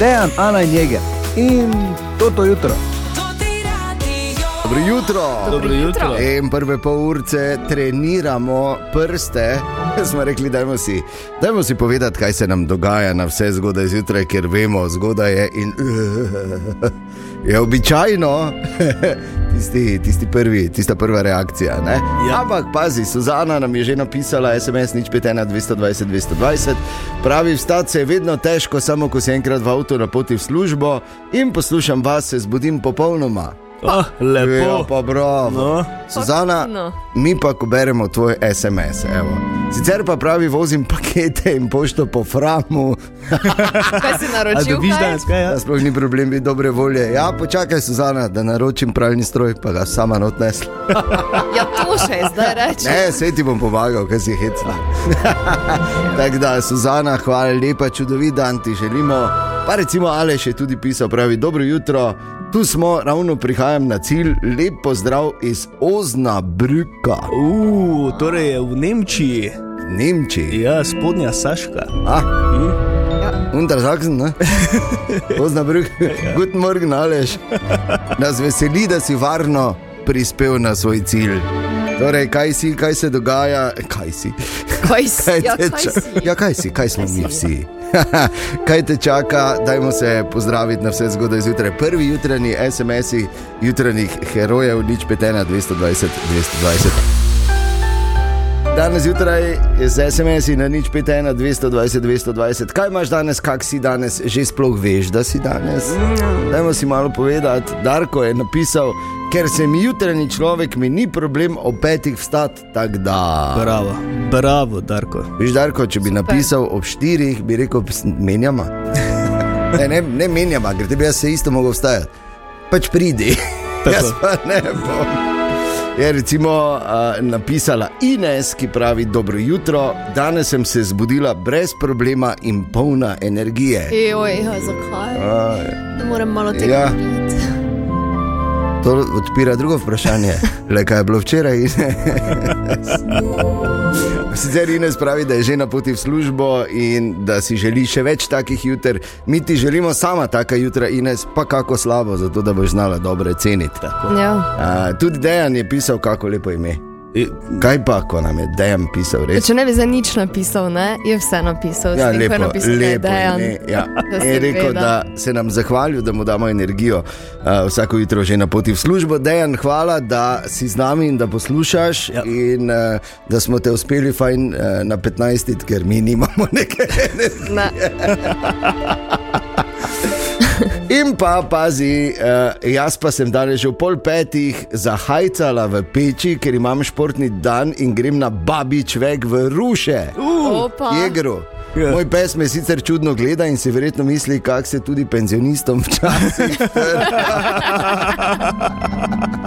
Dejan, Ana in Jeger. In to to jutro. Dobro jutro. Dobro jutro. In prve pol urce treniramo prste. Smo rekli, dajmo si, dajmo si povedati, kaj se nam dogaja na vse zgodaj zjutraj, ker vemo, zgodaj je in je običajno. Tisti, tisti prvi, tista prva reakcija. Ja. Ampak pazi, Suzana nam je že napisala SMS nič 5, 220, 220. Pravi, vstati se je vedno težko, samo ko si enkrat v avtu na poti v službo in poslušam vas, se zbudim popolnoma. Oh, lepo. Ja, pa bravo. No. Suzana, No. mi pa, ko beremo tvoj SMS. Evo. Sicer pa pravi, vozim pakete in pošto po framu, Kaj si naročil? dobiš danes kaj? Ja? da sploh ni problem biti dobre volje. Ja, počakaj, Suzana, da naročim pravilni stroj, pa ga sama odnesla. Ja, to še zdaj reče. Ne, sej ti bom pomagal, kaj si hecna. Tako da, Suzana, hvala lepa, čudovit dan ti želimo. Pa recimo Aleš je tudi pisal, pravi, dobro jutro. Tu smo, ravno prihajam na cilj, lep pozdrav iz Ozna Brüka, Uh, torej je v Nemčiji. Nemčiji. Ja, spodnja Saška. Ah, Untersachsen, ne? Ozna Brück, guten Morgen, Aleš. Nas veseli, da si varno prispel na svoj cilj. Torej, kaj si, kaj se dogaja, kaj si? Kaj si? Kaj Ja, kaj si? Ja, kaj si, kaj smo Kaj mi si? vsi? kaj te čaka, dajmo se pozdraviti na vse zgodaj zjutraj. Prvi jutranji SMS-i jutranjih herojev, nič petena 220, 220. Danes zjutraj je z SMS-i na nič petena 220, 220. Kaj imaš danes, kak si danes, že sploh veš, da si danes? Dajmo si malo povedati. Darko je napisal, ker sem jutranji človek, mi ni problem ob petih vstati, da. Bravo, bravo, Darko. Viš, Darko, če bi napisal ob štirih, bi rekel, "Ps, menjama. Ne, ne, ne menjama, ker tebi jaz se isto mogo vstajati. Pač pridi. Jaz pa ne bom. Je recimo uh, napisala Ines, ki pravi: Dobro jutro, danes sem se zbudila brez problema in polna energije. Joj, ja, zakaj? Aj, Ne morem malo tega Ja. piti. To odpira drugo vprašanje, le kaj je bilo včeraj. Sicer Ines pravi, da je že na poti v službo in da si želi še več takih juter. Mi ti želimo sama taka jutra, Ines, pa kako slabo, zato da boš znala dobro ceniti. Ja. A, tudi Dejan je pisal, kako lepo ime. Kaj pa, ko nam je Dejan pisal, res? Če ne bi za nič napisal, ne, je vse napisal. Ja, lepo, napisal, da je lepo Dejan. Ja. Da Je rekel, da se nam zahvalil, da mu damo energijo uh, vsako jutro že na poti v službo. Dejan, hvala, da si z nami in da poslušaš. Ja. In uh, da smo te uspeli fajn uh, na 15, ker mi nimamo neke energije. Ne. In pa pazi, uh, jaz pa sem danes že v pol petih zahajcala v peči, ker imam športni dan in grem na babič vek v ruše. Opa. Jegru. Ja. Moj pes me sicer čudno gleda in si verjetno misli, kak se tudi penzionistom včasih.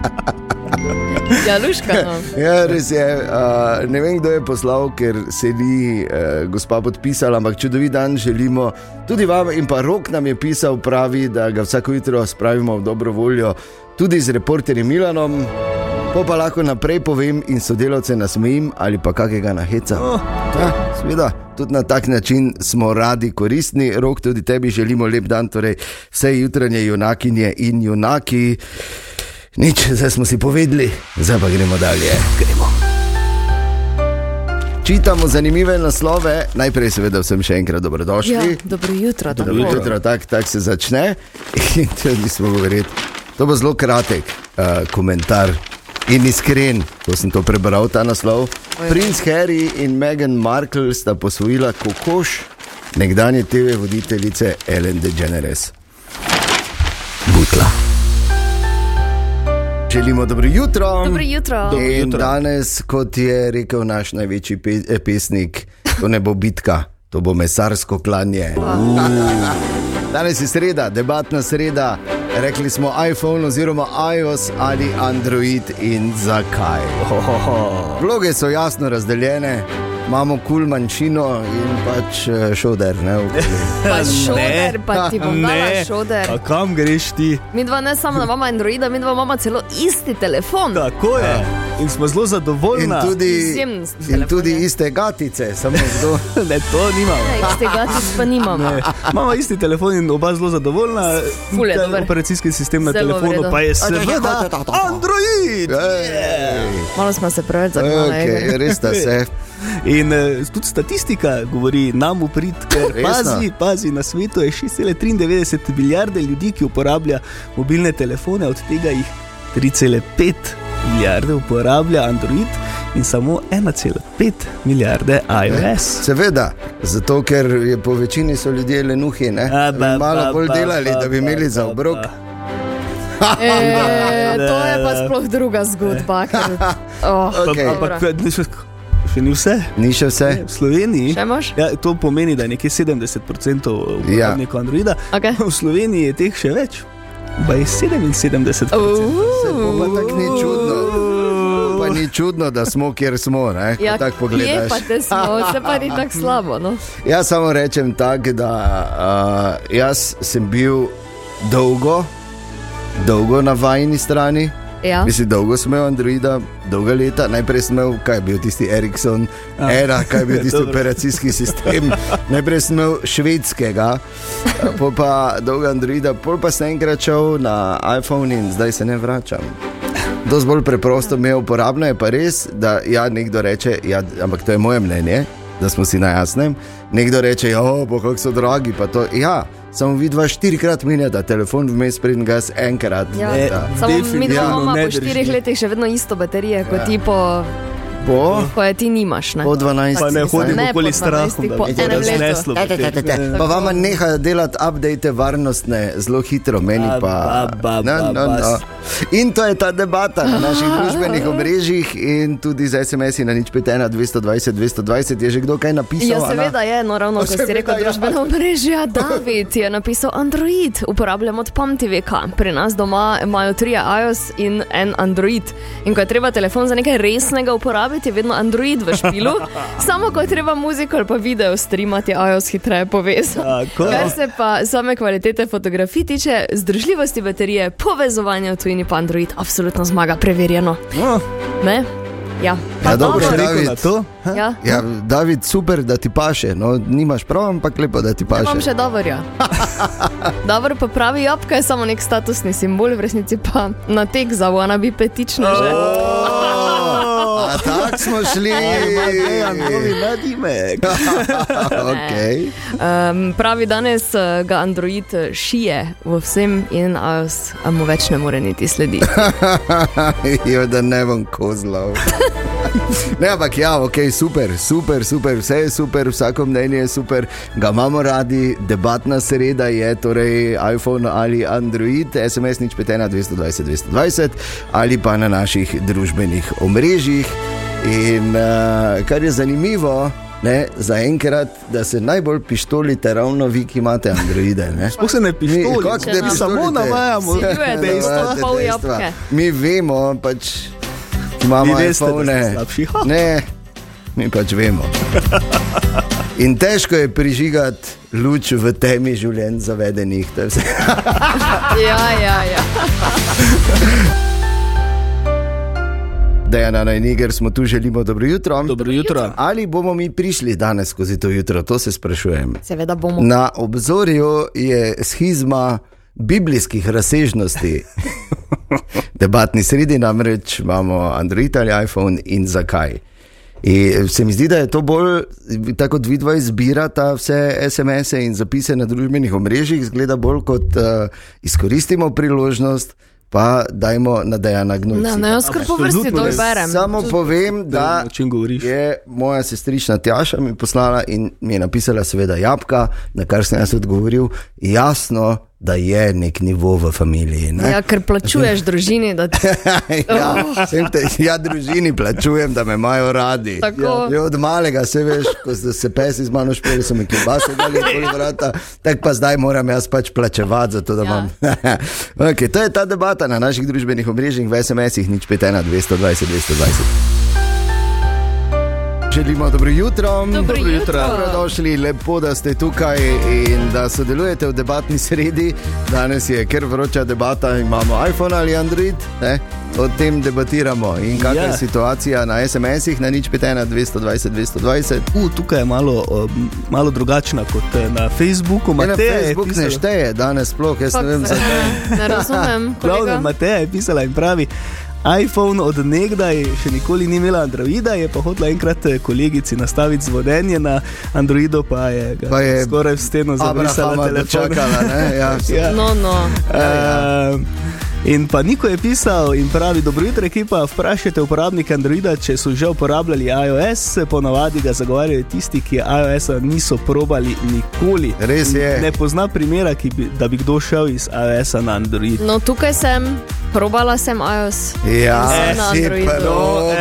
Ja, luška. No. Ja, res je. Uh, ne vem, kdo je poslal, ker se ni uh, gospa podpisala, ampak čudovit dan želimo tudi vam. In pa rok nam je pisal, pravi, da ga vsako jutro spravimo v dobro voljo, tudi z reporterjem Milanom. Po pa lahko naprej povem in sodelavce nasmejim ali pa kakega naheca. Oh. Ja, seveda, tudi na tak način smo radi koristni, rok tudi tebi želimo lep dan, torej vse jutranje junakinje in junaki. Nič, zdaj smo si povedali, zdaj pa gremo dalje. Gremo. Čitamo zanimive naslove, najprej seveda vsem še enkrat dobrodošli. Ja, dobro jutro. Dobro tako. jutro, tako tak se začne. In to nismo govorili. To bo zelo kratek uh, komentar in iskren, ko sem to prebral, ta naslov. Princ Harry in Meghan Markle sta posvojila kokoš nekdanje TV voditeljice Ellen DeGeneres. Butla. Želimo dobro jutro. Dobro jutro. Dobro jutro. danes, kot je rekel naš največji pe eh, pesnik, to ne bo bitka, to bo mesarsko klanje. Danes je sreda, debatna sreda. Rekli smo iPhone oziroma iOS ali Android in zakaj. Vloge so jasno razdeljene. Imamo kul manjšino in pač eh, šoder. Ne. Pa šoder, pa ti bom ne. šoder. A kam greš ti? Mi dva ne samo, da imamo Androida, mi dva imamo celo isti telefon. Tako je. In smo zelo In zadovoljni. tudi, Izjemen in telefon tudi iste gatice, samo kdo. Ne, to nimamo. Ne, iz tega tis pa nimamo. Ne. Imamo isti telefon in oba zelo zadovoljna. Ful je Ta dober. Operacijski sistem na Zelo telefonu redu. pa je seveda Android. Ej, Malo smo se preveč zagnali. Okay, res da se. In uh, tudi statistika govori nam v prid, ker Resno? pazi, pazi, na svetu je 6,93 milijarde ljudi, ki uporablja mobilne telefone, od tega jih 3,5 milijarde uporablja Android in samo 1,5 milijarde iOS. Seveda, zato ker je po večini so ljudje lenuhi, ne? A, Da ba, bi malo ba, bolj ba, delali, ba, da bi ba, imeli za ba, obrok. ba. E, to je pa sploh druga zgodba. Ker, oh, Okej. Ampak še, ni vse. Ni še vse. V Sloveniji. Ja, to pomeni, da je nekje 70% uporabnikov ja. Androida. Okay. V Sloveniji je teh še več. Pa je 77%. Se pa tako ni čudno. Pa ni čudno, da smo, kjer smo. Ne? Ko Ja, tako pogledaš. pa te smo, se pa ni tako slabo. No? Jaz samo rečem tako, da uh, jaz sem bil dolgo, dolgo na vajni strani. Ja. Mislim, dolgo sem imel Androida, dolga leta. Najprej sem imel, kaj je bil tisti Ericsson, A. era, kaj je bil tisti operacijski sistem. Najprej sem imel švedskega, pol pa dolga Androida, pol pa sem enkrat šel na iPhone in zdaj se ne vračam. Dosti bolj preprosto mi je uporabno, je pa res, da ja, nekdo reče, ja, ampak to je moje mnenje, da smo si na jasnem. Nekdo reče, ja, pa kako so dragi, pa to. Ja, samo vidva štirikrat minjata telefon, vmes pridem gas enkrat. Ja. Ne. Samo mi dva imamo po štirih letih še vedno isto baterijo, kot Ja. ti po, Po, ko je ti nimaš. Ne? po 12. Pa ne hodim Ne, okoli 12, da po bi to razneslo. Pa vama neha delati update varnostne zelo hitro, meni Ba, pa. ba, ba, No, no, ba, no. In to je ta debata na naših družbenih omrežjih in tudi z SMS-i na nič 5, 220, 220. Je že kdo kaj napisal? Ja, seveda je, no ravno ko si rekel, ja. družbeno mrežje. David je napisal Android, uporabljam od pamtiveka. Pri nas doma imajo tri iOS in en Android. In ko je treba telefon za nekaj resnega uporabiti, je vedno Android v špilu. Samo ko je treba muziko ali pa video streamati, je iOS hitreje povezan. Tako. Kar se pa same kvalitete fotografij tiče, zdržljivosti baterije, povezovanja v tujini pa Android, absolutno zmaga, preverjeno. No, Ne? Ja, Ja, dobro, David. rekel na to? ja. Ja, David, super, da ti paše. No, nimaš prav, ampak lepo, da ti Ja, imam paše. še dobro. dobro pa pravi, jabka je samo nek statusni simbol, v resnici pa na tek za vana bi petično že. A tako smo šli. Dejan, novi nadimek. okay. Um, pravi, danes eh, ga Android eh, šije v vsem in iOS mu več ne more niti slediti. jo, da ne bom kozlov. Ne, ampak ja, ok, super, super, super, vse je super, vsako mnenje je super, ga imamo radi, debatna sreda je torej iPhone ali Android, SMS nič 5, 220, 220 ali pa na naših družbenih omrežjih. In uh, kar je zanimivo, ne, zaenkrat, da se najbolj pištolite ravno vi, ki imate Androide. Sploh se ne pištoli, kako Če ne nam samo pištolite? navajamo Vsiljujete dejstva. Navajate pol dejstva. jabolke. Mi vemo, pač imamo da iPhone. slabši. Ha. Ne, mi pač vemo. In težko je prižigati luč v temi življenj zavedenih. to je vse. Ja, ja, ja. Dejana in Niger smo tu, želimo dobro jutro. Dobro jutro. Ali bomo mi prišli danes skozi to jutro, to se sprašujem. Seveda bomo. Na obzorju je schizma biblijskih razsežnosti. Debatni sredi namreč imamo Android ali iPhone in zakaj. In se mi zdi, da je to bolj tako, kot vidva izbirata vse SMS-e in zapise na družbenih omrežjih, zgleda bolj kot uh, izkoristimo priložnost, pa dajmo na dejana gnoj. Ne, ne, kar po vrsti to berem. Samo povem, da je moja sestrična Tjaša mi poslala in mi je napisala, seveda, jabka, na kar sem jaz odgovoril, jasno, da je nek nivo v familiji. Ne? Ja, ker plačuješ družini, da ja, vsem te, ja, družini plačujem, da me imajo radi. Tako. Ja, od malega se veš, ko so se pesi z mano špeli, so mi kibase dali okoli vrata, tako pa zdaj moram jaz pač plačevati za to, da Ja. imam. okay, to je ta debata na naših družbenih omrežjih, v SMS-ih, nič 5, 1, 220, 220. Želimo dobro jutro. Dobro jutro. Dobrodošli, lepo, da ste tukaj in da sodelujete v debatni sredi. Danes je kar vroča debata, imamo iPhone ali Android. Ne? O tem debatiramo in kakšna Ja. je situacija na SMS-ih, na nič petena 220, 220. U, tukaj je malo, um, malo drugačna kot eh, na Facebooku. Ne, na Mateja je Facebook ne pisala- šteje danes sploh, jaz ne Fak, vem se- zakaj. Ne razumem. Glavno. Mateja je pisala in pravi. iPhone od nekdaj še nikoli ni imela Androida, je pa hotela enkrat eh, kolegici nastaviti zvodenje na Androidu, pa je, ga Pa je skoraj v steno zabrisala Abrahama telefon. dočakala, ne? Ja, Ja. No, no. Uh, in pa Niko je pisal in pravi: Dobro jutro, ekipa. Vprašajte uporabnike Androida, če so že uporabljali iOS. Ponavadi ga zagovarjajo tisti, ki iOS-a niso probali nikoli. Res je. Ne pozna primera, ki bi, da bi kdo šel iz iOS-a na Android. no, tukaj sem, probala sem iOS. Ja, si probala,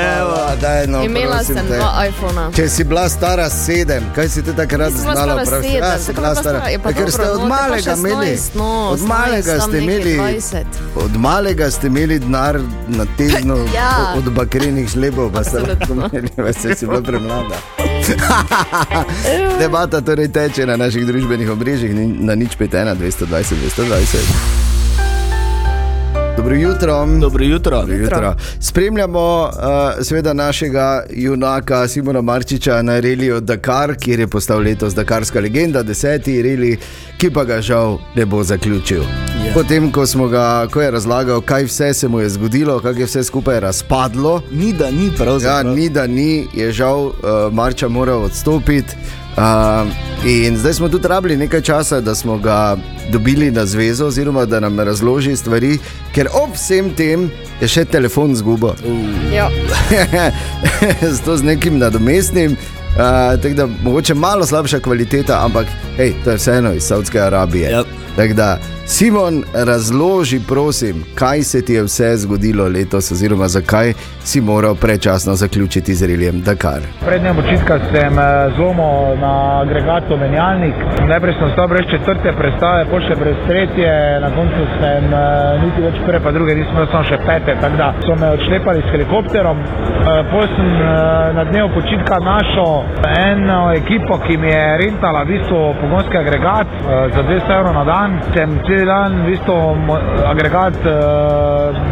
daj, no, Imela sem te. dva iPhona. Če si bila stara sedem, kaj si ti takrat znala? stara prav- sedem, Ja, si bila bi bila stara. stara? Pa ker ste dobro, od no, malega 16, imeli. no, Od 18, malega ste imeli. 20. Od malega ste imeli denar na tednu, Ja. od bakrenih žlebov, pa ste lahko imeli, veste, si bila premlada. Debata torej teče na naših družbenih omrežjih, ni- na nič 5, 1, 220, 220. Dobro jutro. Dobro jutro. Dobro jutro. Spremljamo uh, seveda našega junaka Simona Marčiča na reliju Dakar, kjer je postal letos Dakarska legenda, deseti reli, ki pa ga žal ne bo zaključil. Ja. Potem, ko, smo ga, ko je razlagal, kaj vse se mu je zgodilo, kako je vse skupaj razpadlo, Ni da ni ja, pravzaprav. ni da ni, je žal uh, Marča moral odstopiti. Uh, in zdaj smo tudi rabili nekaj časa, da smo ga dobili na zvezo, oziroma da nam razloži stvari, ker ob vsem tem je še telefon zgubo. Ja. Zato z nekim nadomestnim. Uh, tako da mogoče malo slabša kvaliteta, ampak hej, to je vseeno iz Saudske Arabije. Ja. Tako da, Simon, razloži, prosim, kaj se ti je vse zgodilo letos, oziroma zakaj si moral predčasno zaključiti z reljem Dakar. Prednja počitka sem eh, zlomil na agregatu menjalnik. Najprej sem stal brez četrte predstave, potem še brez tretje, na koncu sem eh, niti več prve, pa druge nisem imel, samo še pete. Tako da so me odšlepali s helikopterom. Eh, Potem sem na dnevu počitka našel eno ekipo, ki mi je rentala v bistvu pogonski agregat eh, za 200 evrov na dan. Sem cel dan v bistvu mo- agregat, eh,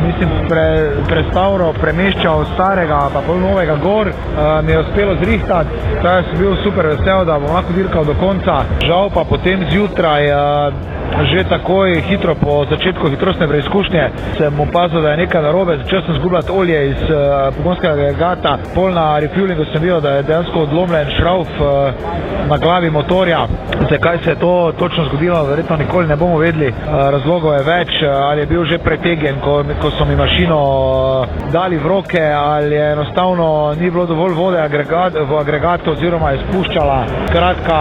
mislim, pre, prestavljal, premeščal starega, pa pol novega gor, uh, mi je uspelo zrihtati, da sem bil super vesel, da bom lahko dirkal do konca. Žal pa potem zjutraj. Uh, Že takoj, hitro po začetku hitrostne preizkušnje, sem opazil, da je nekaj narobe. Začel sem zgubljati olje iz uh, pogonskega agregata, pol na refuelingu sem videl, da je dejansko odlomljen šrauf uh, na glavi motorja. Zakaj se je to točno zgodilo, verjetno nikoli ne bomo vedeli. Uh, razlogov je več, uh, ali je bil že pretegnjen, ko, ko so mi mašino uh, dali v roke, ali je enostavno ni bilo dovolj vode agregat, v agregatu, oziroma je spuščala. Skratka,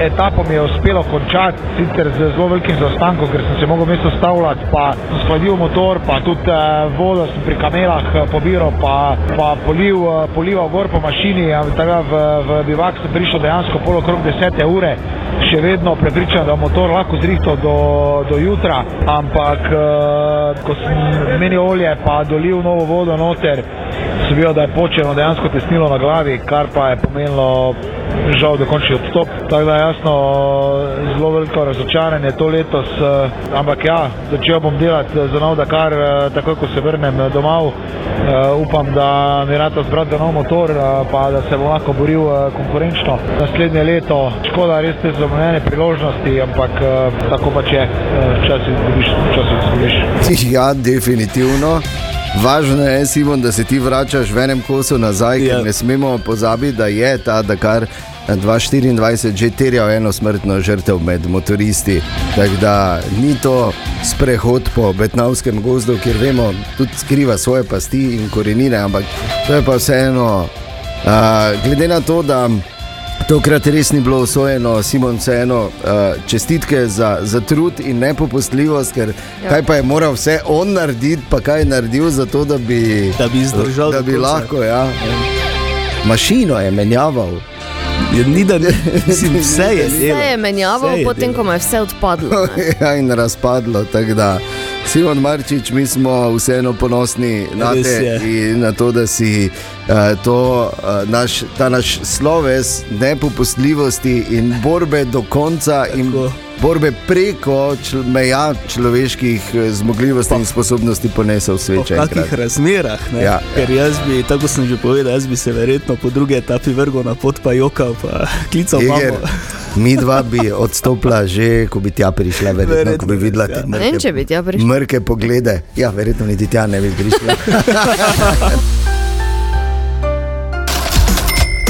etapo mi je uspelo končati, sicer z zelo velikim zaostankom, ker sem se mogel mesto stavljati, pa sem skladil motor, pa tudi vodo sem pri kamelah pobiral, pa, pa poliv, uh, polival gor po mašini. Tako da v, v bivak sem prišel dejansko pol okrog 10 ure, še vedno prepričan, da bom motor lahko zrihtal do, do jutra, ampak uh, ko sem menil olje, pa dolil novo vodo noter, sem videl, da je počeno dejansko tesnilo na glavi, kar pa je pomenilo žal dokončni odstop. Tako da jasno zelo veliko razočaranje to letos, eh, ampak ja, začel bom delati za nov Dakar, eh, takoj ko se vrnem eh, domov. Eh, upam, da mi rado zbrati nov motor, eh, pa da se bom lahko boril eh, konkurenčno naslednje leto. Škoda res te zamujene priložnosti, ampak eh, tako pač je, Eh, včasih izgubiš, včasih izgubiš. Ja, definitivno. Važno je, Simon, da se ti vračaš v enem kosu nazaj, ker Ja. ne smemo pozabiti, da je ta Dakar 2024 že terjal eno smrtno žrtev med motoristi. Tako da ni to sprehod po Betnavskem gozdu, kjer vemo, tudi skriva svoje pasti in korenine, ampak to je pa vseeno, uh, glede na to, da. Tokrat res ni bilo usvojeno, Simon, vseeno uh, čestitke za, za trud in nepopustljivost, ker ja. kaj pa je moral vse on narediti, pa kaj je naredil za to, da bi, Da bi zdržal da bi lahko. Ja. Mašino je menjaval. Je, ni da mislim, vse je Vse je menjaval, Vse je potem ko mu je vse odpadlo. ne. ja, in razpadlo. tako Da, Simon Marčič, mi smo vseeno ponosni na, Res te, je. in na to, da si uh, to, uh, naš, ta naš sloves nepopustljivosti in borbe do konca in borbe preko čl meja človeških eh, zmogljivosti in sposobnosti ponesel V sveče. kakih razmerah, ne? Ja, ker jaz bi, tako sem že povedal, jaz bi se verjetno po drugi etapi vrgel na pot, pa jokal, pa klical Iger, mamo. Mi dva bi odstopila že, ko bi tja prišla, verjetno, Verjetno ko bi videla te Ne vem, če bi tja prišel. mrke poglede. Ja, verjetno niti tja ne bi prišla.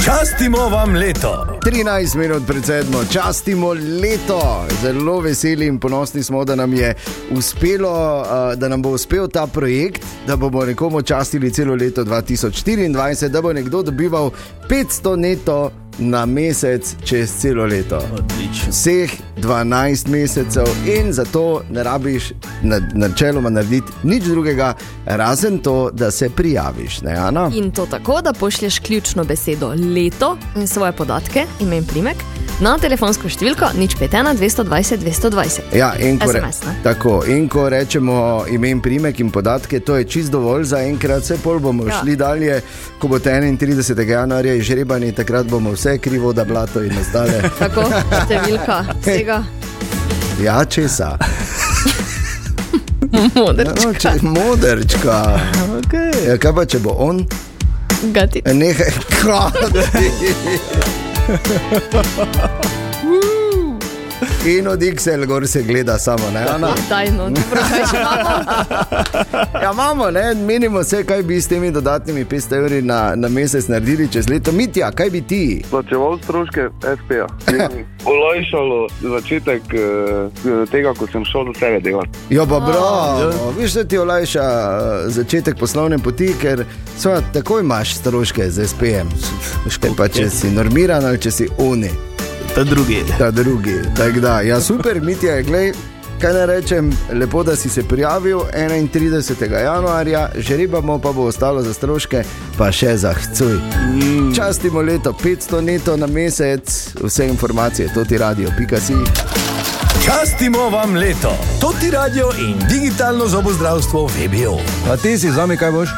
Častimo vam leto. 13 minut pred sedmo, častimo leto. Zelo veseli in ponosni smo, da nam je uspelo, da nam bo uspel ta projekt, da bomo nekomu častili celo leto 2024, da bo nekdo dobival 500 neto na mesec čez celo leto. Odlično. Vseh 12 mesecev in zato ne rabiš na- načeloma narediti nič drugega, razen to, da se prijaviš. Ne, Ana? In to tako, da pošlješ ključno besedo leto in svoje podatke, ime in primek, na telefonsko številko nič 51 220 220. Ja, in ko, re, SMS, ne? tako, in ko rečemo ime in primek in podatke, to je čist dovolj za enkrat, vse pol bomo ja. Šli dalje. Ko bo 31. januarja izžrebani, takrat bomo vse krivo, da blato in ostale. Tako, številka vsega Ja, česa? modrčka. No, če, modrčka. Okay. Ja, kaj pa če bo on? Gati. Nekaj krati. 哈哈哈哈哈哈！呜。In od Excel gor se gleda samo, ne? Ana? Daj, no, dobro, kaj še imamo? Ja, imamo, ne, menimo se, kaj bi s temi dodatnimi 500 evri na, na mesec naredili čez leto. Mitja, kaj bi ti? plačeval stroške FPA. In Olajšalo začetek eh, tega, ko sem šel do tebe delati. Jo, pa bravo, viš, da ti olajša eh, začetek poslovne poti, ker so, takoj imaš stroške z SPM. Škoda, pa če si normiran ali če si oni, Ta drugi. ta drugi. Tak da, ja, super, Mitja, glej. Kaj naj rečem, lepo, da si se prijavil 31. januarja, žrebamo pa bo ostalo za stroške, pa še za hcuj. Mm. Častimo leto 500 neto na mesec, vse informacije, to ti radio, pika si. Častimo vam leto. To ti radio in digitalno zobozdravstvo VBO. Pa ti si zami, kaj boš?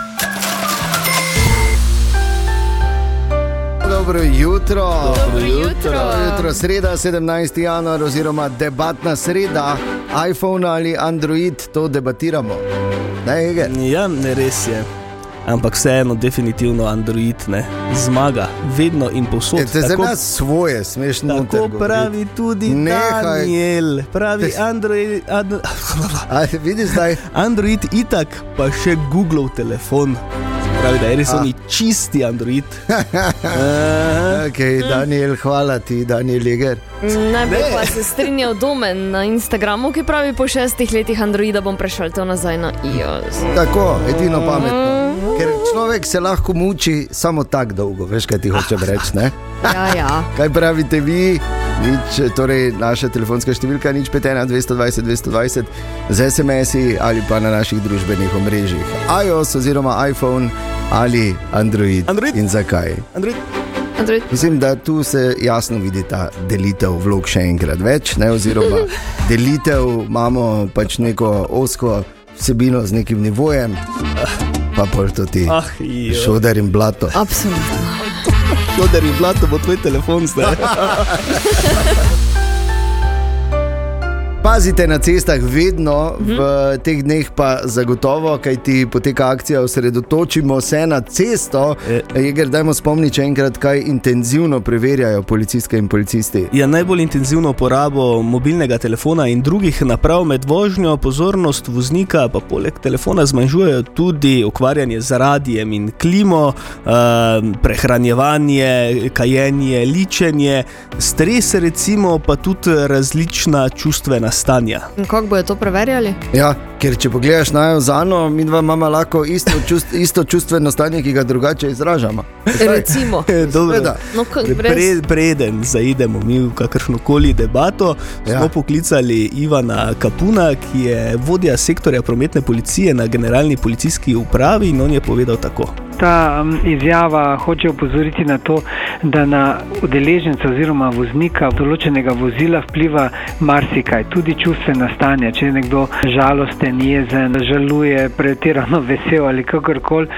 Dobro jutro. Dobro jutro. Dobro jutro, sreda 17. januar oziroma debatna sreda, iPhone ali Android, to debatiramo. Ne, Eger? Ja, ne res je. Ampak vseeno, definitivno Android ne zmaga, vedno in povsod. Je, te za nas svoje, smeš noter. Tako govoriti. pravi tudi Nehaj. Daniel, pravi Te- Android, ad, A, vidiš zdaj? Android itak, pa še Google telefon. Pravi, da je res A. oni čisti Android. Aha. Okay, Daniel, hvala ti, Daniel. Ne bi pa se strinjal domen na Instagramu, ki pravi po šestih letih Androida bom prešel to nazaj na iOS. Tako, edino pametno. Ker človek se lahko muči samo tako dolgo, veš kaj ti hočem reči. Ne? Ja, ja. Kaj pravite vi? Nič, torej naša telefonska številka je nič 51 220 220 z SMS-i ali pa na naših družbenih omrežjih. iOS oziroma iPhone ali Android. Android. In zakaj? Android, Android. Mislim, da tu se jasno vidi ta delitev vlog še enkrat več, ne? oziroma delitev imamo pač neko osko vsebino z nekim nivojem, pa pol to ti ah, jo. šoder in blato. Absolutno. Šoder in blato bo tvoj telefon zdaj. Pazite na cestah vedno, v teh dneh pa zagotovo, kaj ti poteka akcija, osredotočimo se na cesto. E. Jeger, dajmo spomniti še enkrat, kaj intenzivno preverjajo policistke in policisti. Ja, najbolj intenzivno uporabo mobilnega telefona in drugih naprav med vožnjo, pozornost voznika, pa poleg telefona zmanjšujejo tudi ukvarjanje z radijem in klimo, uh, prehranjevanje, kajenje, ličenje, stres, recimo, pa tudi različna čustvena stanja. In kako bojo to preverjali? Ja, ker če pogledaš na Jozano, mi dva imamo lahko isto, čust, isto čustveno stanje, ki ga drugače izražamo. Recimo. Dobro. Seveda. No, k- Pre, preden zaidemo mi v kakršno koli debato, Ja. smo poklicali Ivana Kapuna, ki je vodja sektorja prometne policije na generalni policijski upravi in on je povedal tako. Ta izjava hoče opozoriti na to, da na udeleženca oziroma voznika določenega vozila vpliva marsikaj, tudi čustvena stanja. Če je nekdo žalosten jezen, žaluje, pretirano vesel ali kakorkoli.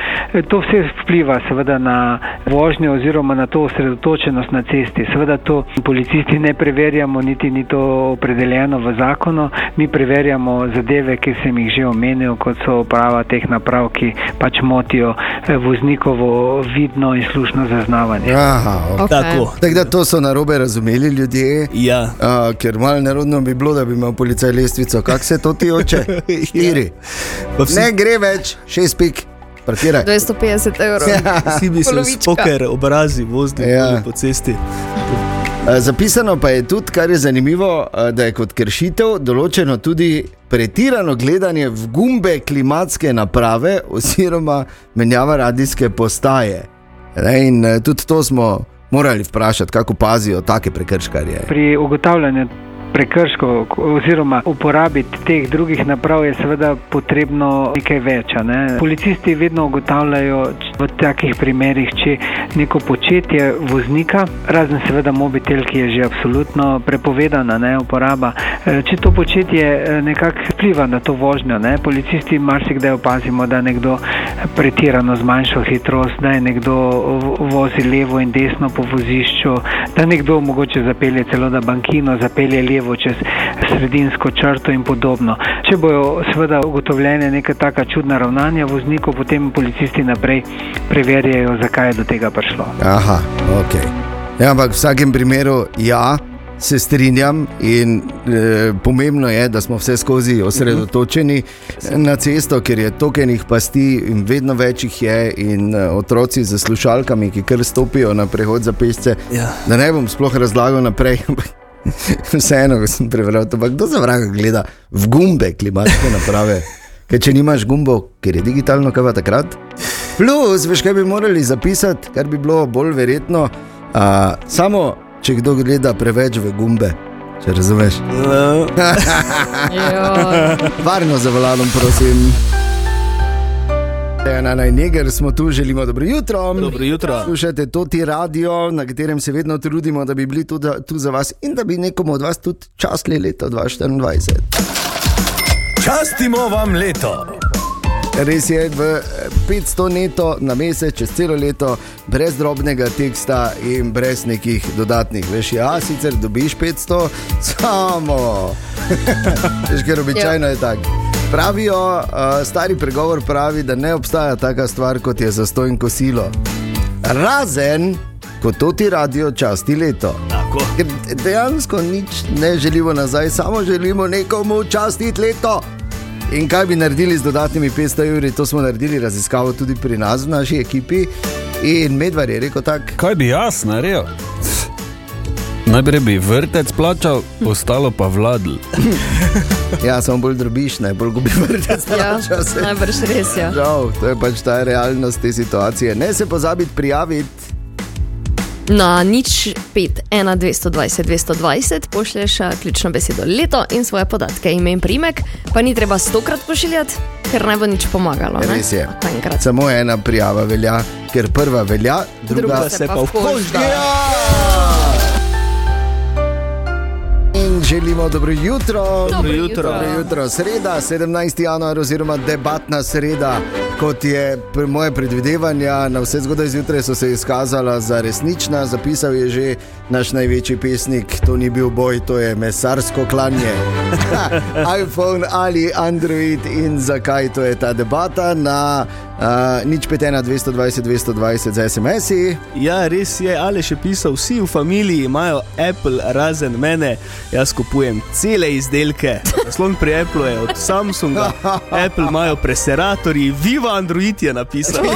To vse vpliva seveda na vožnjo oziroma na to osredotočenost na cesti. Seveda to policisti ne preverjamo, niti ni to opredeljeno v zakonu. Mi preverjamo zadeve, ki sem jih že omenil, kot so uprava teh naprav, ki pač motijo eh, voznikovo vidno in slušno zaznavanje. Aha, ok. Ok. Tako. Tako da to so narobe razumeli ljudje. Ja. Uh, ker malo nerodno bi bilo, da bi imel policaj lestvico. Kak se to ti oče? Štiri. Pa vsi, Ne gre več, šest pik, parkiraj. 250 evrov. vsi bi se spoker obrazi vozili Ja. ja. po cesti. Zapisano pa je tudi, kar je zanimivo, da je kot kršitev določeno tudi pretirano gledanje v gumbe klimatske naprave oziroma menjava radijske postaje. In uh, tudi to smo morali vprašati, kako pazijo take prekrškarje. Pri ugotavljanju prekrškov oziroma uporabi teh drugih naprav je seveda potrebno nekaj več. Ne? Policisti vedno ugotavljajo v takih primerih, če neko početje voznika, razen seveda mobitel, ki je že absolutno prepovedana ne, uporaba, eh, če to početje eh, nekako vpliva na to vožnjo. Ne? Policisti marsikdaj opazimo, da nekdo pretirano zmanjšal hitrost, da je nekdo vozi levo in desno po vozišču, da nekdo mogoče zapelje celo na bankino, zapelje levo čez sredinsko črto in podobno. Če bojo seveda ugotovljene neka taka čudna ravnanja voznikov, potem policisti naprej preverjajo, zakaj je do tega prišlo. Aha, ok. Ja, ampak v vsakem primeru, ja, se strinjam in e, pomembno je, da smo vse skozi osredotočeni na cesto, ker je tokenih pasti in vedno več jih je, in e, otroci z slušalkami, ki kar stopijo na prehod za pešce. Ja. Da ne bom sploh razlagal naprej. Vseeno, ko sem prebral to, kdo za vraga gleda v gumbe klimatske naprave? Ker če nimaš gumbo, ker je digitalno, kaj pa takrat? Plus, veš, kaj bi morali zapisati, kar bi bilo bolj verjetno, uh, samo če kdo gleda preveč v gumbe. Če razumeš? Joj. Varno za volanom, prosim. Ena najneger smo tu, želimo dobro jutro. Dobro jutro. Slušate to ti radio, na katerem se vedno trudimo, da bi bili tu, da, tu za vas in da bi nekomu od vas tudi častili leto 2024. Častimo vam leto. Res je, v eh, 500 neto na mesec, čez celo leto, brez drobnega teksta in brez nekih dodatnih. Veš, ja, sicer dobiš 500, samo. Veš, ker običajno je tako. Pravijo, uh, stari pregovor pravi, da ne obstaja taka stvar kot je zastoj in kosilo. Razen, ko to ti radio časti leto. Tako. Ker dejansko nič ne želimo nazaj, samo želimo nekomu častiti leto. In kaj bi naredili z dodatnimi 500 evri, to smo naredili raziskavo tudi pri nas, v naši ekipi. In Medvard je rekel tako. Kaj bi jaz naredil? Najprej bi vrtec plačal, ostalo pa vladl. Ja, samo bolj drobiš, ne bolj gubi vrtec. Ja, najbrž res je. Žal, to je pač ta realnost te situacije. Ne se pozabiti prijaviti. Na nič 5, 1, 220, 220 pošlješ a, ključno besedo leto in svoje podatke, ime in primek, pa ni treba stokrat pošiljati, ker ne bo nič pomagalo. ne? Res je. Samo ena prijava velja, ker prva velja, druga, Druga se pa v koš da. In želimo dobro jutro. Dobro jutro. Dobro jutro. Sreda, 17. januar, oziroma debatna sreda, kot je moje predvidevanja, na vse zgodaj zjutraj so se izkazala za resnična. Zapisal je že naš največji pesnik, to ni bil boj, to je mesarsko klanje. iPhone ali Android in zakaj to je ta debata na uh, nič 5, 1, 220, 220 za SMS-i. Ja, res je, ali še pisal, vsi v familiji imajo Apple, razen mene, jaz kupujem cele izdelke. Slon pri Apple je od Samsunga, Apple imajo preseratorji, Viva Android je napisal.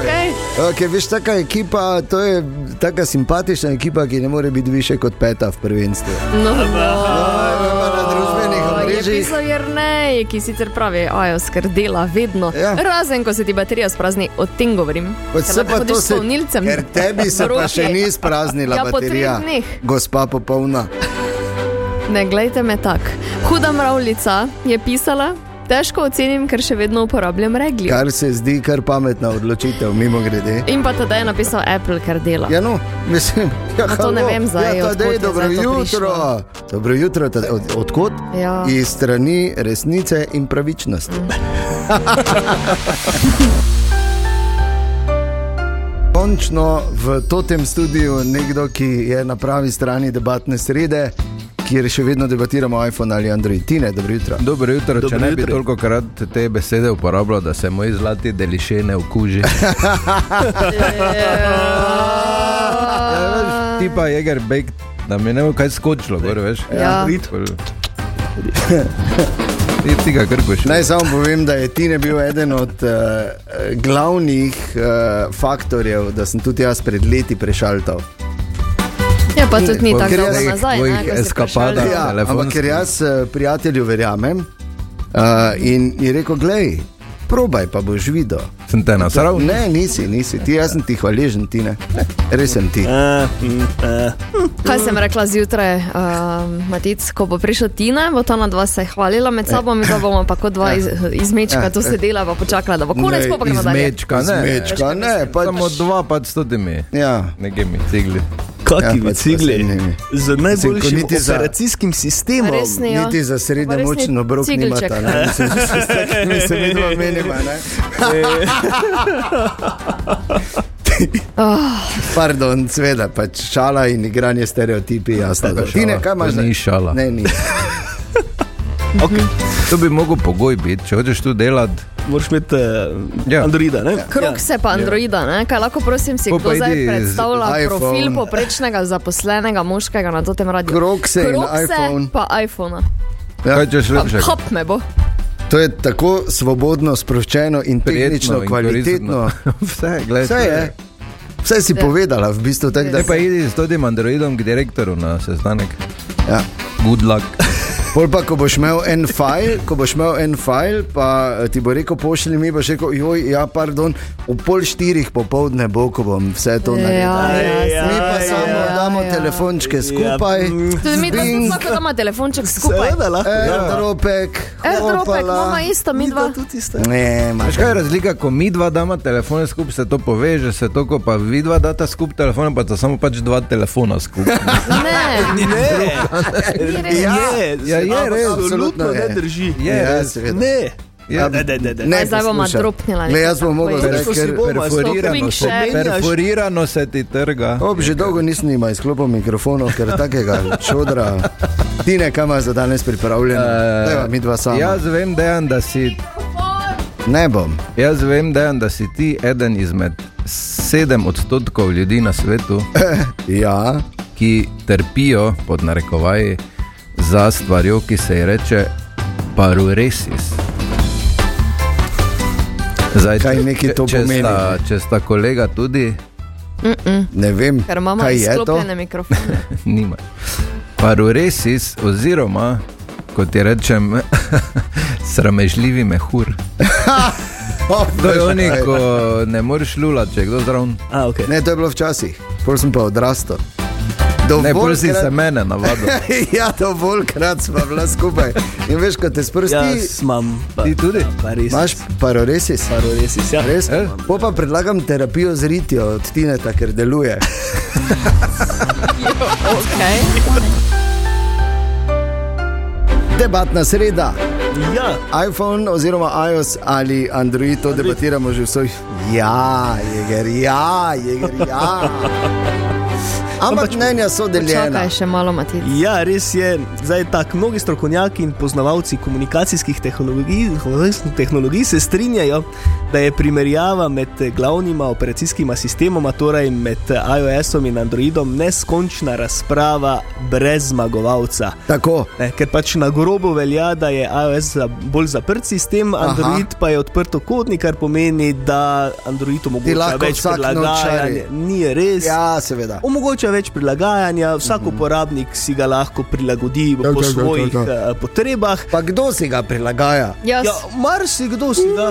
Okay. Okay, veš, taka ekipa, to je tako simpatična ekipa, ki ne more biti više kot peta v prvenstvu. No, no. družbenih Je omrežjih. pisal Jrnej, ki sicer pravi, ajos, ker dela vedno. Ja. Razen, ko se ti baterija sprazni, o tem govorim. Se pa to s se- polnilcem. Ker tebi se pa še ni spraznila Ja, baterija, gospa popolna. Ne, gledajte me tako. Huda mravljica je pisala, Težko ocenim, ker še vedno uporabljam regljo. Kar se zdi kar pametna odločitev, mimo grede. In pa tedaj je napisal Apple, ker dela. Ja, no, mislim, ja, No, to ne vem zdaj, Ja, tadej, dobro zdaj jutro. Dobro jutro, tadej, od, odkot? Ja. Iz strani resnice in pravičnosti. Končno v tem studiu nekdo, ki je na pravi strani debatne srede, kjer še vedno debatiramo iPhone ali Android. Tine, dobro jutro. Dobro jutro, če Dobro ne bi jutro. toliko krat te besede uporabljal, da se moj zlati deliše ne okuži. Ja, ti pa jeger bek, da mi ne bo kaj skočilo, gor, veš. Ja. Ti, ga krkoš. Naj samo povem, da je Tine bil eden od uh, glavnih uh, faktorjev, da sem tudi jaz pred leti prešaltal. Ja, pa tudi ni tako dolgo nazaj. ne, prišel. Ja, ampak ker jaz eh, prijatelju verjamem uh, in je rekel, gledaj, probaj pa boš videl. Sem te nasral? Ne, nisi, nisi, ti jaz sem ti hvaležen, ti ne. Res sem ti. Kaj sem rekla zjutraj, uh, Matic, ko bo prišel Tina, bo ta na dva se hvalila med sabo, mi pa bomo pa kot dva iz, izmečka Ja. tu sedela, pa počakala, da bo konec, pa pa gremo dalje. Izmečka, ne. Zmečka, ne, pač, Samo dva, pa s temi ja, nekimi cigli. Kaki Ja, ja, pač posebnimi. z najboljšim za- operacijskim sistemom. Res ni, ja. niti za srednjo Pa res moč ni obrok cigelček. nimata. ne. Mislim, Mi se vidno menima, ne? Pardon, sveda, pač šala in igranje stereotipi, jasno. da. Tine, kaj imaš? Ni šala. Ne, ni. Okay. To bi mogel pogoj biti, če hočeš tu delati. Moraš imeti uh, Ja. ja. Androida. Ne? Krok se pa Androida, ne? kaj lahko prosim si, kdo zdaj predstavlja profil poprečnega zaposlenega moškega na tem radiju. Krokse in Krokse iPhone. pa iPhone. Ja. Kaj češ lepše? hop me bo. To je tako svobodno, sproščeno in tehnično, kvalitetno. Vse, gledaj. Vse je. Vse si Ja. povedala, v bistvu tako, da Ne pa idi s tem Androidom k direktorju na sestanek. Ja. Good luck. Pol pa, ko boš imel en file, ko boš imel en file, pa eh, ti bo rekel, pošlji mi, boš rekel, joj, ja, pardon, v pol štirih popovdne bo, ko bom vse to naredil. Ja, ja, Mi pa ja, samo ja, damo ja. telefončke skupaj. mm. Tudi mi Bing. lahko damo telefonček skupaj. Seveda lahko. Airdropek, Airdropek, hopala. imamo isto, mi dva. Ne, imaš kaj razlika, ko mi dva damo telefone skupaj, se to poveže, se to, ko pa vi dva data skupaj telefone, pa sta samo pač dva telefona skupaj. Ne, Ne. Ja, ja, je res, absolutno ne drži. Je, Ja, res. Ne. Ja, ne, ne, ne, ne. Ne, Aj, zdaj bomo dropnila. Le, jaz bom mogel si ker Perforirano se, perforirano se ti trga. Ob, že dolgo nisem imel izklopov mikrofonov, ker takega čodra. Ti ne, kam imaš za danes pripravljeno? Eh, Uh, mi dva sama. Jaz vem, dejan, da si Ne bom. Jaz vem, dejan, da si ti eden izmed sedem odstotkov ljudi na svetu, Ja, ki trpijo pod narekovaji za stvarjo, ki se ji reče paruresis. Zdaj, Kaj neki to če, pomeni, Sta, če sta kolega tudi, ne vem, Ker imamo je izklopljene mikrofone. nima. Paruresis, oziroma kot ti rečem, sramežljivi mehur. Oh, To je oni, ko ne moreš lulati, če je kdo zraven. A, okay. Ne, to je bilo včasih, pol sem pa odrastel. Ne, bolj si Dovoljkrat- se mene navadil. ja, dovoljkrat smo bila skupaj. In veš, ko te sprsti, Jaz imam. Pa, Ti tudi? Pa res. imaš paroresis. Paroresis, ja. Res? Eh? Po pa predlagam terapijo z ritijo od Tineta, ker deluje. Okay. Debatna sreda. Ja. iPhone oziroma iOS ali Android, to debatiramo že vsoj. Ja, jeger, ja, jeger, ja. Ampak mnenja so deljena. Čakaj še malo, Matic. Ja, res je. Zdaj tako mnogi strokovnjaki in poznavalci komunikacijskih tehnologij, tehnologij se strinjajo, da je primerjava med glavnima operacijskima sistemoma, torej med iOS-om in Androidom, neskončna razprava brez zmagovalca. Tako. Ne, ker pač na grobo velja, da je iOS za, bolj zaprt sistem, Android Aha. pa je odprtokodni, kar pomeni, da Android omogoča več nočari. Ni res. Ja, seveda. Omogoča več prilagajanja, vsak uporabnik si ga lahko prilagodi Ja, po ja, ja, svojih ja, ja. eh, potrebah. Pa kdo si ga prilagaja? Jaz, Ja, marsikdo si ga,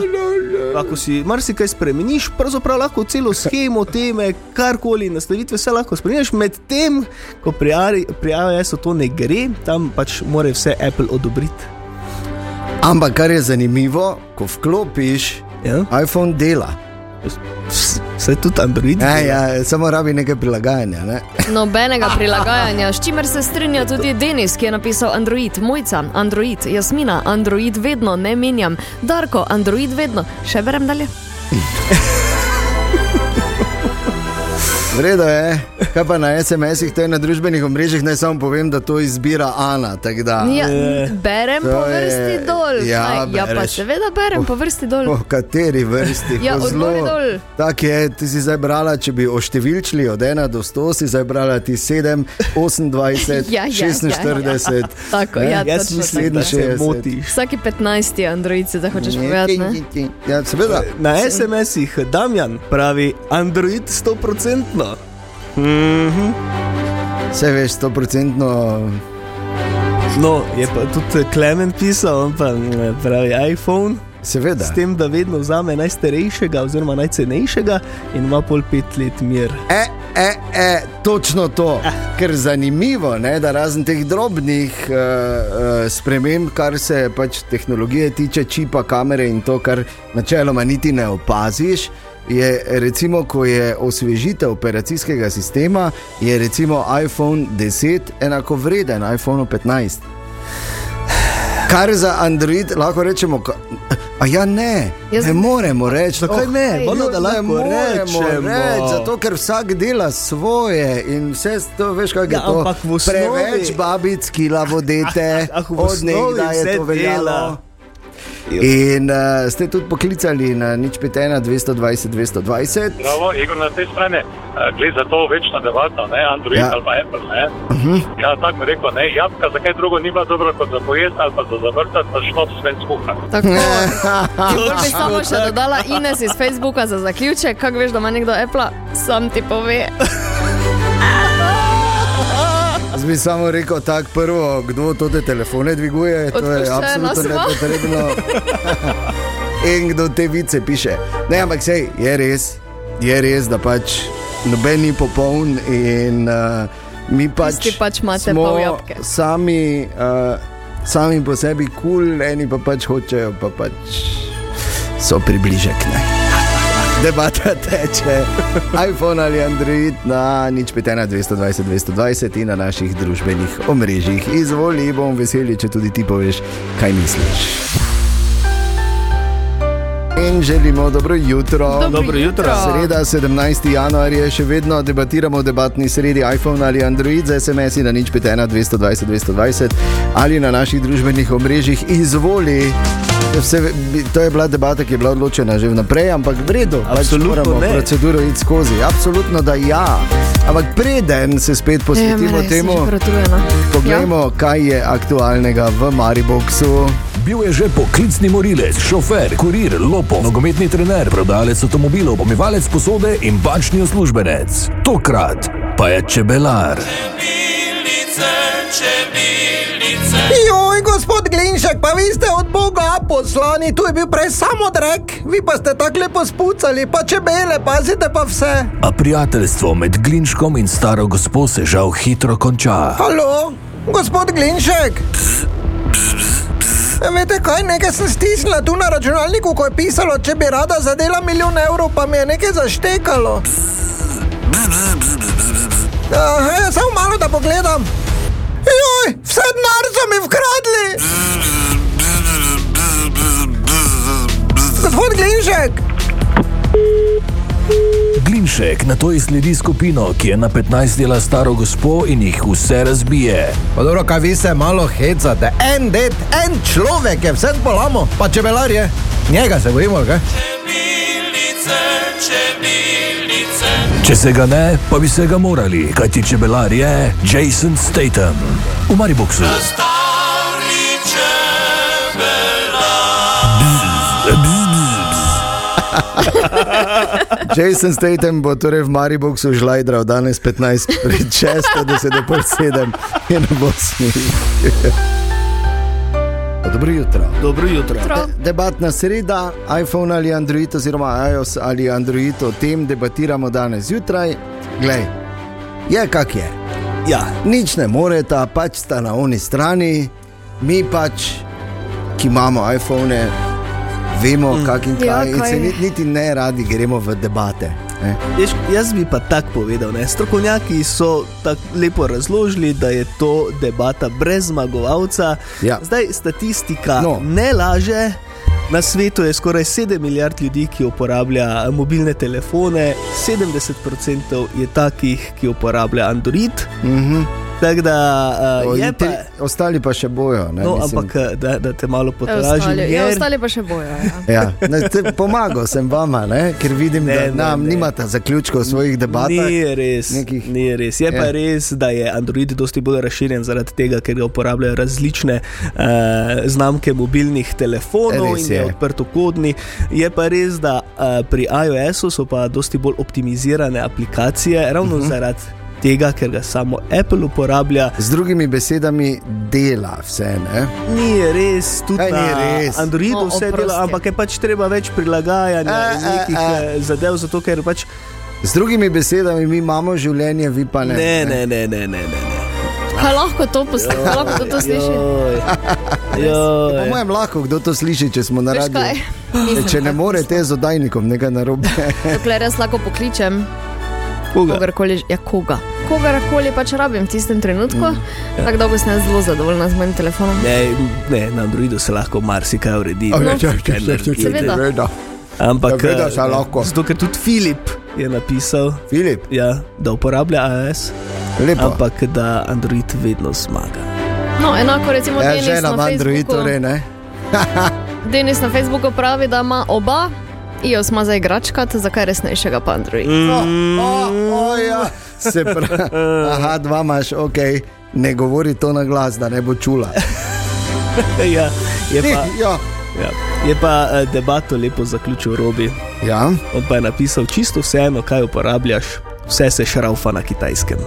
lahko si marsikaj spremeniš, pravzaprav lahko celo schemo, teme, karkoli, nastavitve, vse lahko spremeniš. Medtem, ko pri, iOS-u to ne gre, tam pač mora vse Apple odobriti. Ampak kar je zanimivo, ko vklopiš, Ja? iPhone dela. Vse tudi Android. Ja, ja, samo rabi nekaj prilagajanja. Ne? Nobenega prilagajanja, s čimer se strinja tudi Denis, ki je napisal Android, Mojca, Android, Jasmina, Android vedno, ne menjam, Darko, Android vedno. Še berem dalje. Vredo je, kaj pa na SMS-ih, to je na družbenih omrežjih, naj samo povem, da to izbira Ana. Da, Ja, berem To po je- vrsti dol. Ja, Aj, ja pa seveda berem po vrsti dol. Po kateri vrsti? Ja, gor dol. Tako je, ti si zdaj brala, če bi oštevilčili od 1 do 100, si zdaj brala ti 7, 28, Ja, ja, 46. ja, ja. Tako, ja, Jaz točno mislim, da se 67. motiš. Vsaki 15. Android se da hočeš povedati. Ja, seveda. Na SMS-ih Damjan pravi Android 100%. Mhm. Vse veš, 100%. No, je pa tudi Klemen pisal, on pa mm, pravi iPhone. Seveda. S tem, da vedno vzame najstarejšega, oziroma najcenejšega, in ima pol pet let mir. E, e, e, točno to. Ker zanimivo je, da razen teh drobnih uh, uh, sprememb, kar se pač tehnologije tiče, čipa, kamere in to, kar načeloma niti ne opaziš. Je recimo, ko je osvežitev operacijskega sistema, je recimo iPhone 10 enako vreden iPhone 15. Kar za Android lahko rečemo, a ja ne, Jaz- ne moremo reči. Zakaj ne? Valjda, da Ne lahko moremo rečemo. reči, zato ker vsak dela svoje in vse to, veš, kaj je Ja, to. ampak v osnovi- Preveč babic, ki lavodete, Ah, v od osnovi nekdaj je vse to veljalo. dela. In uh, ste tudi poklicali na nič 5, 220, 220. Bravo, Igor na tej strani. Glede za to večna debata, ne Android Ja. ali pa Apple. Ne? Uh -huh. Ja, tako bi rekel, ne, jabolka za kaj drugo ni bila dobra kot za pojesti ali pa za zavrtati, pa šnop sven skuha. Tako. In bolj bi samo še dodala Ines iz Facebooka za zaključek, kako veš, da ima nekdo Apple, sam ti pove. Jaz bi samo rekel tako, prvo, kdo to te telefone dviguje, to je Odpuščena absolutno nepotrebno. In kdo te vice piše. Ne, ampak sej, je res, je res, da pač noben ni popoln in uh, mi pač, Tisti pač imate pol jabolke. sami, uh, sami po sebi kul, cool, eni pa pač hočejo, pa pač so približek. Ne? Debata teče, iPhone ali Android na nič 5, 220, 220 in na naših družbenih omrežjih. Izvoli, bom veseli, če tudi ti poveš, kaj misliš. In želimo dobro jutro. Dobro Dobro jutro. jutro. Sreda 17. januar je še vedno debatiramo o debatni sredi iPhone ali Android za SMS na nič 5, 220, 220 ali na naših družbenih omrežjih. Izvoli. Vse, to je bila debata, ki je bila odločena že vnaprej, ampak v redu, pač Absolutno moramo ne. proceduro iti skozi. Absolutno da ja. Ampak preden se spet posvetimo temu, poglejmo, kaj je aktualnega v Mariboku. Bil je že poklicni morilec, šofer, kurir, lopo, nogometni trener, prodajalec avtomobilov, pomivalec posode in bančni uslužbenec. Tokrat pa je čebelar. Joj, gospod Glinšek, pa vi ste od Boga poslani, tu je bil prej samo drek, vi pa ste tako lepo spucali, pa čebele, pazite pa vse. A prijateljstvo med Glinškom in staro gospo se žal hitro konča. Halo, gospod Glinšek. Ja, Veste kaj, nekaj sem stisnila tu na računalniku, ko je pisalo, če bi rada zadela milijon evrov, pa mi je nekaj zaštekalo. Aha, ja, samo malo da pogledam. Joj, vse denar so mi vkradli. Glinšek. Glinšek na to izsledi skupino, ki je na 15 dela staro gospo in jih vse razbije. Pa dobro, kaj vi se malo hecate. En det, en človek je vse polamo, pa čebelar je. Njega se bojimo, kaj? Če se ga ne, pa bi se ga morali, kajti čebelar je Jason Statham. V Mariboku. Jason Statham bo torej v Mariboku žlajdral danes 15 pred 6, da se do pol 7 in bo smil. Dobro jutro. Dobro jutro. De debatna sreda, iPhone ali Android, oziroma iOS ali Android, o tem debatiramo danes zjutraj. Glej, je kak je. Ja. Nič ne moreta, pač sta na oni strani, mi pač ki imamo iPhone, vemo, mm. kak in kaj, Ja, kaj se niti, ne radi gremo v debate. Ne? Jaz, jaz bi pa tako povedal, ne? strokovnjaki so tako lepo razložili, da je to debata brez zmagovalca. Ja. Zdaj statistika no. ne laže. Na svetu je skoraj 7 milijard ljudi, ki uporablja mobilne telefone, 70% je takih, ki uporablja Android. Mm -hmm. Tako da O, uh, je pa. te, ostali pa še bojo. Ne, No, mislim. ampak eh, da, da te malo Ostali, potražim. ja, jer- ostali pa še bojo. Ja. Ja, ne, te, pomagal sem vama, ne, ker vidim, Ne, ne, ne, da nam ne. nimate zaključkov svojih debat. Ni res, nekih- ni res. Je Ja. pa res, da je Android dosti bolj razširjen zaradi tega, ker ga uporabljajo različne uh, znamke mobilnih telefonov Res in je je. odprtokodni. Je pa res, da uh, pri iOS-u so pa dosti bolj optimizirane aplikacije, ravno uh Mhm. -huh. zaradi tega, ker ga samo Apple uporablja. Z drugimi besedami, dela vse. Ne? Ni res, tudi Kaj ni res? Androidu No, vse oprosti. dela, ampak je pač treba več prilagajanja a, nekih a. eh, zadev, zato ker pač. Z drugimi besedami, mi imamo življenje, vi pa ne. Ne, ne, ne, ne, ne. ne, ne. Kaj lahko to posluša, kaj lahko to sliši? Po mojem, lahko kdo to sliši, če smo na radiju. E, Če ne morete z oddajnikom, nekaj narobe. Dokler jaz lahko pokličem Koga? kogarkoli, ja, koga. Kogarkoli pač rabim v tistem trenutku, Mm, mm. tako da sem zelo zadovoljna z mojim telefonom. Ne, ne, na Androidu se lahko marsikaj uredi. Marsikaj čak, čak, čak, čak, naredi. Seveda. Seveda. Ampak Seveda eh, se lahko. Zato, ker tudi Filip je napisal, Filip, ja, da uporablja iOS, lepo. ampak da Android vedno zmaga. No, enako recimo Ja, Denis žena na ima Android, Facebooku. torej ne. Denis na Facebooku pravi, da ima oba. iOS ima za igračkat, zakaj resnejšega pa Android. O, o, o, ja. Se pravi, aha, dva imaš, ok, ne govori to na glas, da ne bo čula. ja, je pa, Ja. ja, je pa eh, debato lepo zaključil Robi. Ja. On pa je napisal, čisto vseeno, kaj uporabljaš, vse se šraufa na kitajskem.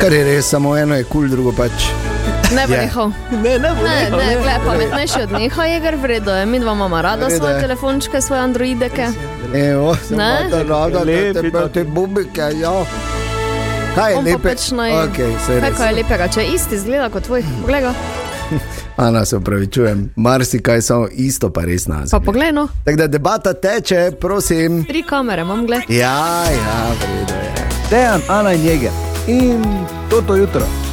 Kar je res, samo eno je kul, cool, drugo pač. Ne bo Je. nehal. Ne, ne, bo Ne, nehal, ne, ne. gled, pametnejši od neha je, ker vredo je. Mi dva imamo rada svoje je. telefončke, svoje androideke. Evo, Ne? da rada, te, Lepi te, te bubike, ja. Kaj je lepe? pač naj. Okay, Kaj res. pa je lepega, če je isti zgleda kot tvoj? Poglej ga. Ana, se upravičujem, marsikaj samo isto, pa res nas. Pa poglej no. Tako da debata teče, prosim. Tri kamere imam, gled. Ja, ja, vredo je. Dejan, Ana in Jeger. In to jutro.